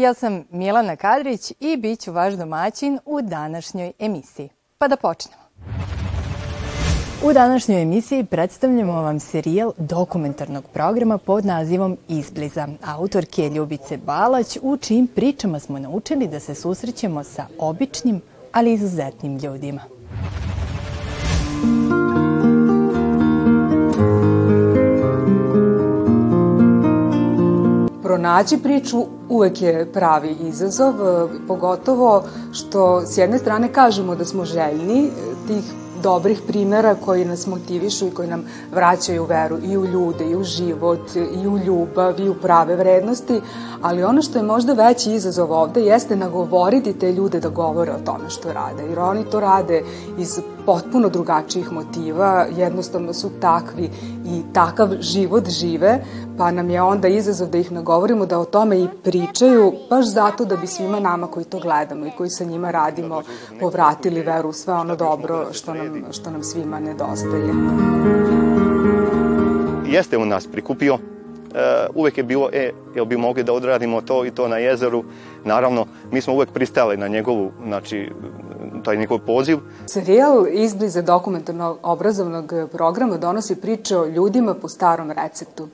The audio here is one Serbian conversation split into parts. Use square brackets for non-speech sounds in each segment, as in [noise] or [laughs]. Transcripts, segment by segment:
Ja sam Milana Kadrić i bit ću vaš domaćin u današnjoj emisiji. Pa da počnemo. U današnjoj emisiji predstavljamo vam serijal dokumentarnog programa pod nazivom Izbliza, autorke Ljubice Balać, u čijim pričama smo naučili da se susrećemo sa običnim, ali izuzetnim ljudima. Pronaći priču uvek je pravi izazov, pogotovo što s jedne strane kažemo da smo željni tih dobrih primera koji nas motivišu i koji nam vraćaju veru i u ljude, i u život, i u ljubav, i u prave vrednosti, ali ono što je možda veći izazov ovde jeste nagovoriti te ljude da govore o tome što rade, jer oni to rade iz potpuno drugačijih motiva, jednostavno su takvi i takav život žive, pa nam je onda izazov da ih nagovorimo da o tome i pričaju, baš zato da bi svima nama koji to gledamo i koji sa njima radimo povratili veru u sve ono dobro što nam, što nam svima nedostaje. Jeste u nas prikupio Uh, uvek je bilo, e, jel bi mogli da odradimo to i to na jezeru. Naravno, mi smo uvek pristali na njegovu, znači, taj njegov poziv. Serijal izbliza dokumentarnog obrazovnog programa donosi priče o ljudima po starom receptu.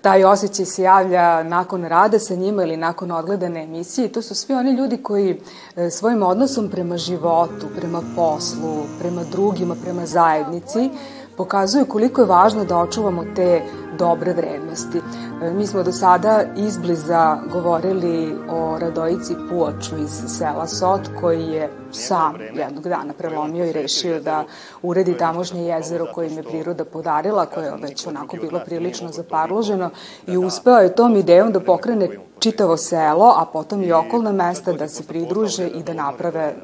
Taj osjećaj se javlja nakon rada sa njima ili nakon odgledane emisije i to su svi oni ljudi koji e, svojim odnosom prema životu, prema poslu, prema drugima, prema zajednici, pokazuju koliko je važno da očuvamo te dobre vrednosti. E, mi smo do sada izbliza govorili o Radojici Puoču iz sela Sot, koji je sam jednog dana prelomio i rešio da uredi tamošnje jezero koje im je priroda podarila, koje je već onako bilo prilično zaparloženo i uspeo je tom idejom da pokrene čitavo selo, a potom i okolna mesta da se pridruže i da naprave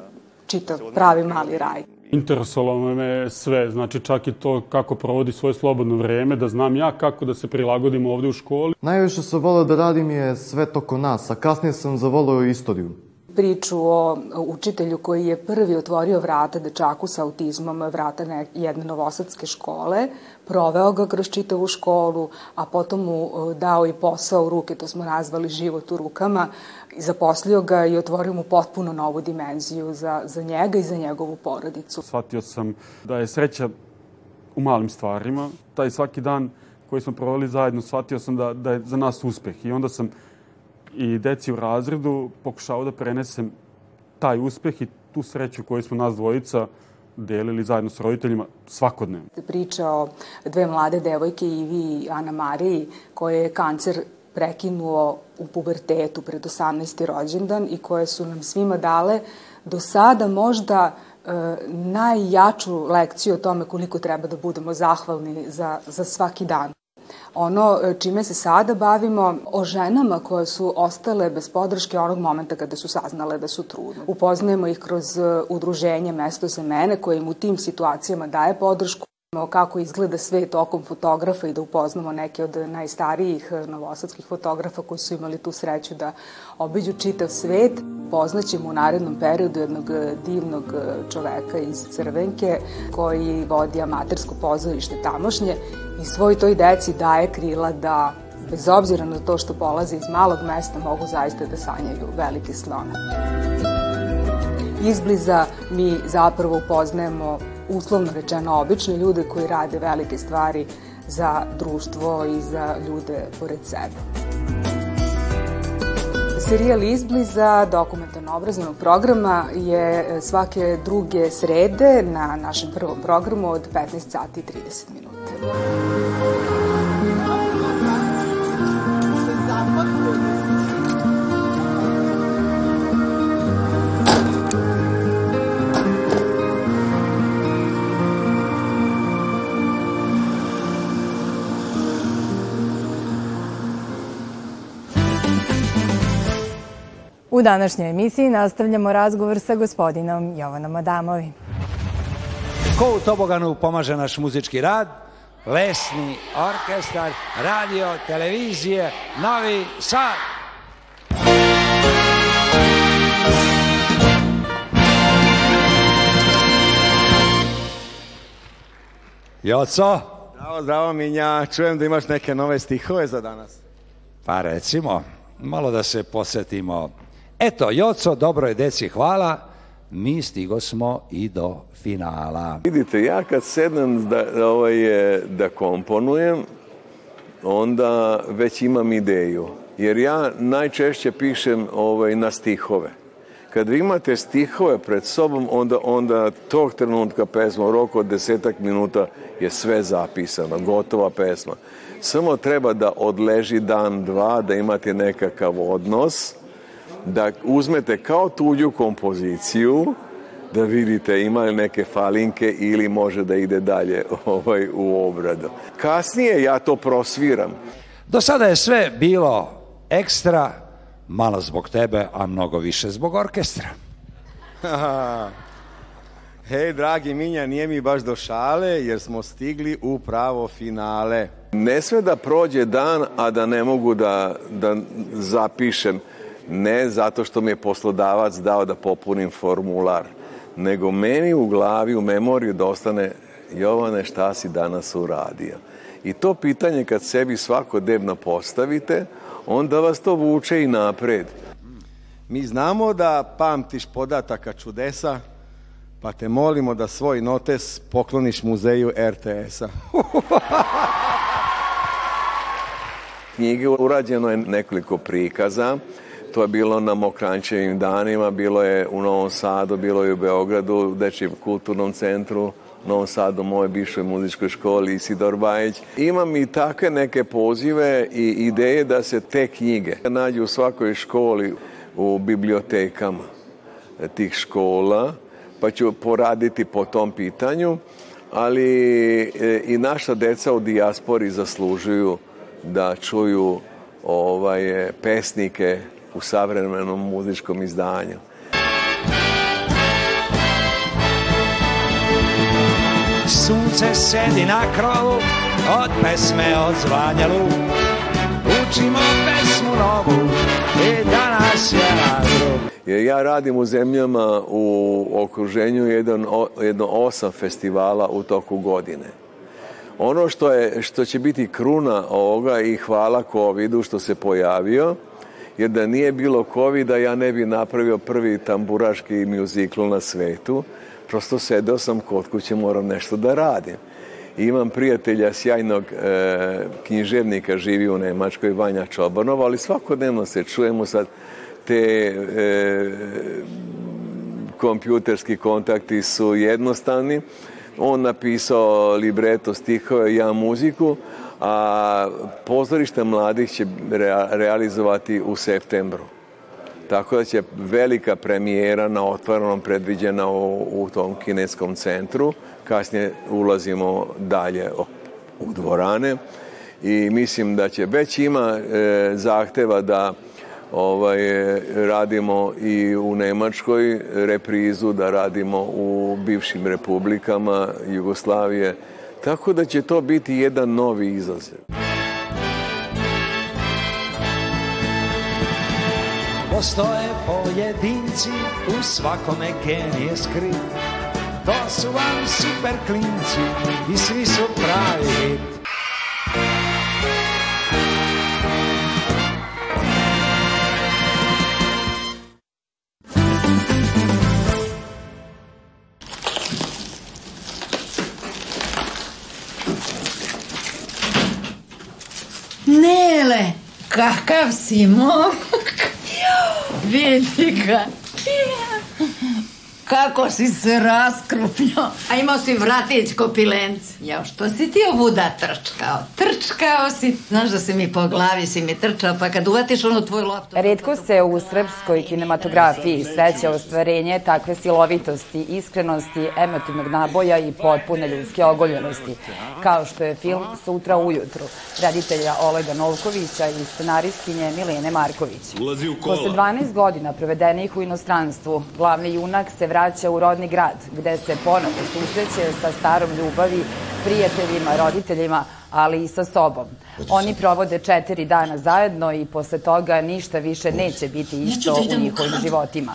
čitav pravi mali raj. Interesovalo me sve, znači čak i to kako provodi svoje slobodno vreme, da znam ja kako da se prilagodim ovde u školi. Najviše sam volao da radim je sve to ko nas, a kasnije sam zavolao istoriju priču o učitelju koji je prvi otvorio vrata dečaku sa autizmom, vrata jedne novosadske škole, proveo ga kroz čitavu školu, a potom mu e, dao i posao u ruke, to smo nazvali život u rukama, zaposlio ga i otvorio mu potpuno novu dimenziju za, za njega i za njegovu porodicu. Shvatio sam da je sreća u malim stvarima. Taj svaki dan koji smo proveli zajedno, shvatio sam da, da je za nas uspeh. I onda sam i deci u razredu pokušao da prenesem taj uspeh i tu sreću koju smo nas dvojica delili zajedno s roditeljima svakodnevno. Priča o dve mlade devojke, i Ana Mariji, koje je kancer prekinuo u pubertetu pred 18. rođendan i koje su nam svima dale do sada možda e, najjaču lekciju o tome koliko treba da budemo zahvalni za, za svaki dan. Ono e, čime se sada bavimo o ženama koje su ostale bez podrške onog momenta kada su saznale da su trudne. Upoznajemo ih kroz e, udruženje Mesto za mene koje im u tim situacijama daje podršku kako izgleda sve tokom fotografa i da upoznamo neke od najstarijih e, novosadskih fotografa koji su imali tu sreću da obiđu čitav svet. Poznaćemo u narednom periodu jednog divnog čoveka iz Crvenke koji vodi amatersko pozorište tamošnje svoj toj deci daje krila da bez obzira na to što polaze iz malog mesta mogu zaista da sanjaju velike slone. Izbliza mi zapravo upoznajemo uslovno rečeno obične ljude koji rade velike stvari za društvo i za ljude pored sebe. Serijal Izbliza dokumentarno obrazovnog programa je svake druge srede na našem prvom programu od 15 sati i 30 minuta. U današnjoj emisiji nastavljamo razgovor sa gospodinom Jovanom Adamovi. Ko u Toboganu pomaže naš muzički rad? Lesni orkestar, radio, televizije, Novi Sad. Joco? Zdravo, zdravo Minja. Čujem da imaš neke nove stihove za danas. Pa recimo, malo da se posetimo. Eto, Joco, dobro je deci, hvala. Mi stigo smo i do finala. Vidite, ja kad sednem da, ovaj, da komponujem, onda već imam ideju. Jer ja najčešće pišem ovaj, na stihove. Kad vi imate stihove pred sobom, onda, onda tog trenutka pesma, u roku od desetak minuta je sve zapisano, gotova pesma. Samo treba da odleži dan, dva, da imate nekakav odnos, da uzmete kao tuđu kompoziciju, da vidite ima li neke falinke ili može da ide dalje [laughs] ovaj, u obradu. Kasnije ja to prosviram. Do sada je sve bilo ekstra, malo zbog tebe, a mnogo više zbog orkestra. [laughs] Hej, dragi Minja, nije mi baš do šale, jer smo stigli u pravo finale. Ne sve da prođe dan, a da ne mogu da, da zapišem. Ne zato što mi je poslodavac dao da popunim formular, nego meni u glavi, u memoriju da ostane Jovane, šta si danas uradio? I to pitanje kad sebi svakodnevno postavite, onda vas to vuče i napred. Mi znamo da pamtiš podataka čudesa, pa te molimo da svoj notes pokloniš muzeju RTS-a. [laughs] Knjige urađeno je nekoliko prikaza. To je bilo na Mokrančevim danima, bilo je u Novom Sadu, bilo je u Beogradu, u Dečijem kulturnom centru, Novom Sadu, moje bivšoj muzičkoj školi Isidor Bajić. Imam i takve neke pozive i ideje da se te knjige nađu u svakoj školi u bibliotekama tih škola, pa ću poraditi po tom pitanju, ali e, i naša deca u dijaspori zaslužuju da čuju ovaj, pesnike u savremenom muzičkom izdanju. Sunce sedi na krovu, od pesme odzvanja luk. Učimo pesmu novu i danas je. Jer ja radim u zemljama u okruženju jedan, jedno osam festivala u toku godine. Ono što, je, što će biti kruna ovoga i hvala COVID-u što se pojavio, jer da nije bilo COVID-a ja ne bi napravio prvi tamburaški muzikl na svetu. Prosto sedeo sam kod kuće, moram nešto da radim. I imam prijatelja sjajnog e, književnika, živi u Nemačkoj, Vanja Čobanova, ali svakodnevno se čujemo sad te e, kompjuterski kontakti su jednostavni. On napisao libreto stihove, ja muziku, a pozorište mladih će rea realizovati u septembru. Tako da će velika premijera na otvorenom predviđena u, u tom kineskom centru. Kasnije ulazimo dalje u dvorane i mislim da će već ima e, zahteva da ovaj, radimo i u Nemačkoj reprizu, da radimo u bivšim republikama Jugoslavije. Tako da će to biti jedan novi izazov. Postoje pojedinci, u svakome genije skrit. To su vam super klinci i svi su pravi hit. Kakav si momak. Vidi ga. Kako si se raskrupnio. A imao si vratić ko pilenc. Ja, što si ti ovuda trčkao? Trčkao si. Znaš da si mi po glavi si mi trčao, pa kad uvatiš onu tvoju loptu... Redko se u srpskoj kinematografiji sreće ostvarenje takve silovitosti, iskrenosti, emotivnog naboja i potpune ljudske ogoljenosti, kao što je film Sutra ujutru, reditelja Olega Novkovića i scenaristkinje Milene Marković. Posle 12 godina provedenih u inostranstvu, glavni junak se vraća u rodni grad, gde se ponovo susreće sa starom ljubavi, prijateljima, roditeljima, ali i sa sobom. Oni provode četiri dana zajedno i posle toga ništa više neće biti isto u njihovim životima.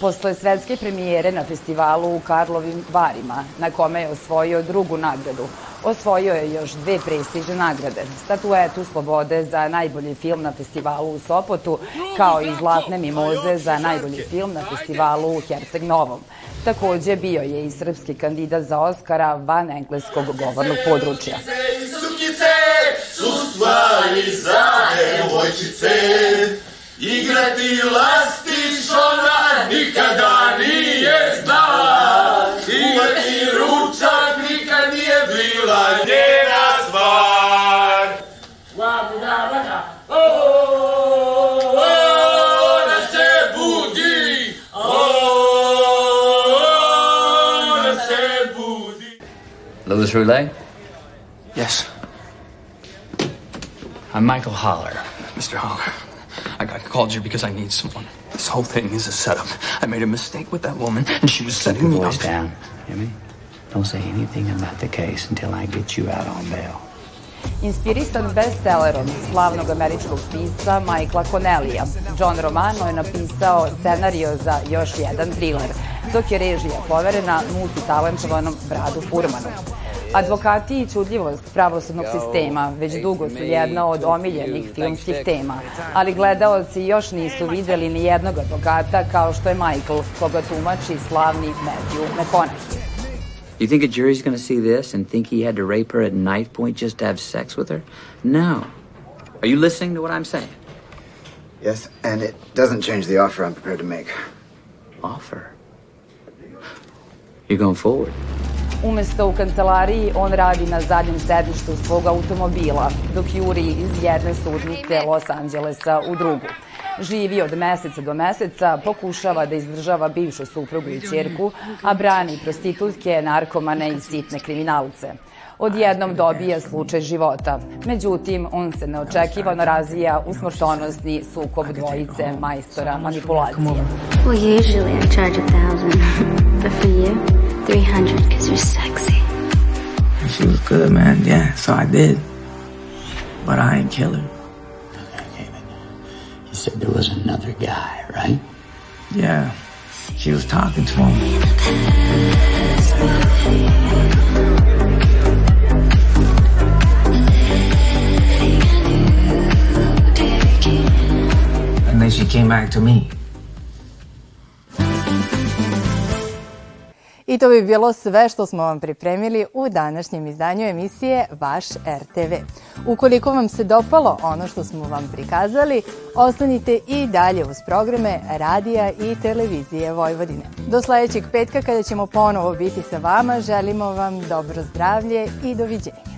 Posle svetske premijere na festivalu u Karlovim Varima, na kome je osvojio drugu nagradu, Osvojio je još dve prestižne nagrade. Statuetu Slobode za najbolji film na festivalu u Sopotu, kao i Zlatne mimoze za najbolji film na festivalu u Herceg Novom. Takođe bio je i srpski kandidat za Oscara van engleskog govornog područja. Sukice su stvari za devojčice, igrati lastiš ona nikada nije znala, Louis Roulet? Yes. I'm Michael Holler. Mr. Holler, I, I called you because I need someone. This whole thing is a setup. I made a mistake with that woman, and she was Keep setting your me voice up. down, hear me? Don't say anything about the case until I get you out on bail. Inspirisan bestsellerom slavnog američkog pisca Michaela Connellija, John Romano je napisao scenario za još jedan thriller, dok je režija poverena multitalentovanom Bradu Furmanu. Advokati i čudljivost pravosudnog sistema već dugo su jedna od omiljenih filmskih tema, ali gledaoci još nisu videli ni jednog advokata kao što je Michael, koga tumači slavni Matthew McConaughey. You think a jury's gonna see this and think he had to rape her at knife point just to have sex with her? No. Are you listening to what I'm saying? Yes, and it doesn't change the offer I'm prepared to make. Offer? You're going forward. Umesto u kancelariji, on radi na zadnjem sedištu svog automobila, dok juri iz jedne sudnice Los Angelesa u drugu. Živi od meseca do meseca, pokušava da izdržava bivšu suprugu i čerku, a brani prostitutke, narkomane i sitne kriminalce. Odjednom dobija slučaj života. Međutim, on se neočekivano razvija u smrtonosni sukob dvojice majstora manipulacije. Well, usually I charge a thousand, but for you, three hundred because you're sexy. She was good, man. Yeah, so I did. But I ain't kill her. You said there was another guy, right? Yeah, she was talking to him. And then she came back to me. I to bi bilo sve što smo vam pripremili u današnjem izdanju emisije Vaš RTV. Ukoliko vam se dopalo ono što smo vam prikazali, ostanite i dalje uz programe radija i televizije Vojvodine. Do sledećeg petka kada ćemo ponovo biti sa vama, želimo vam dobro zdravlje i doviđenja.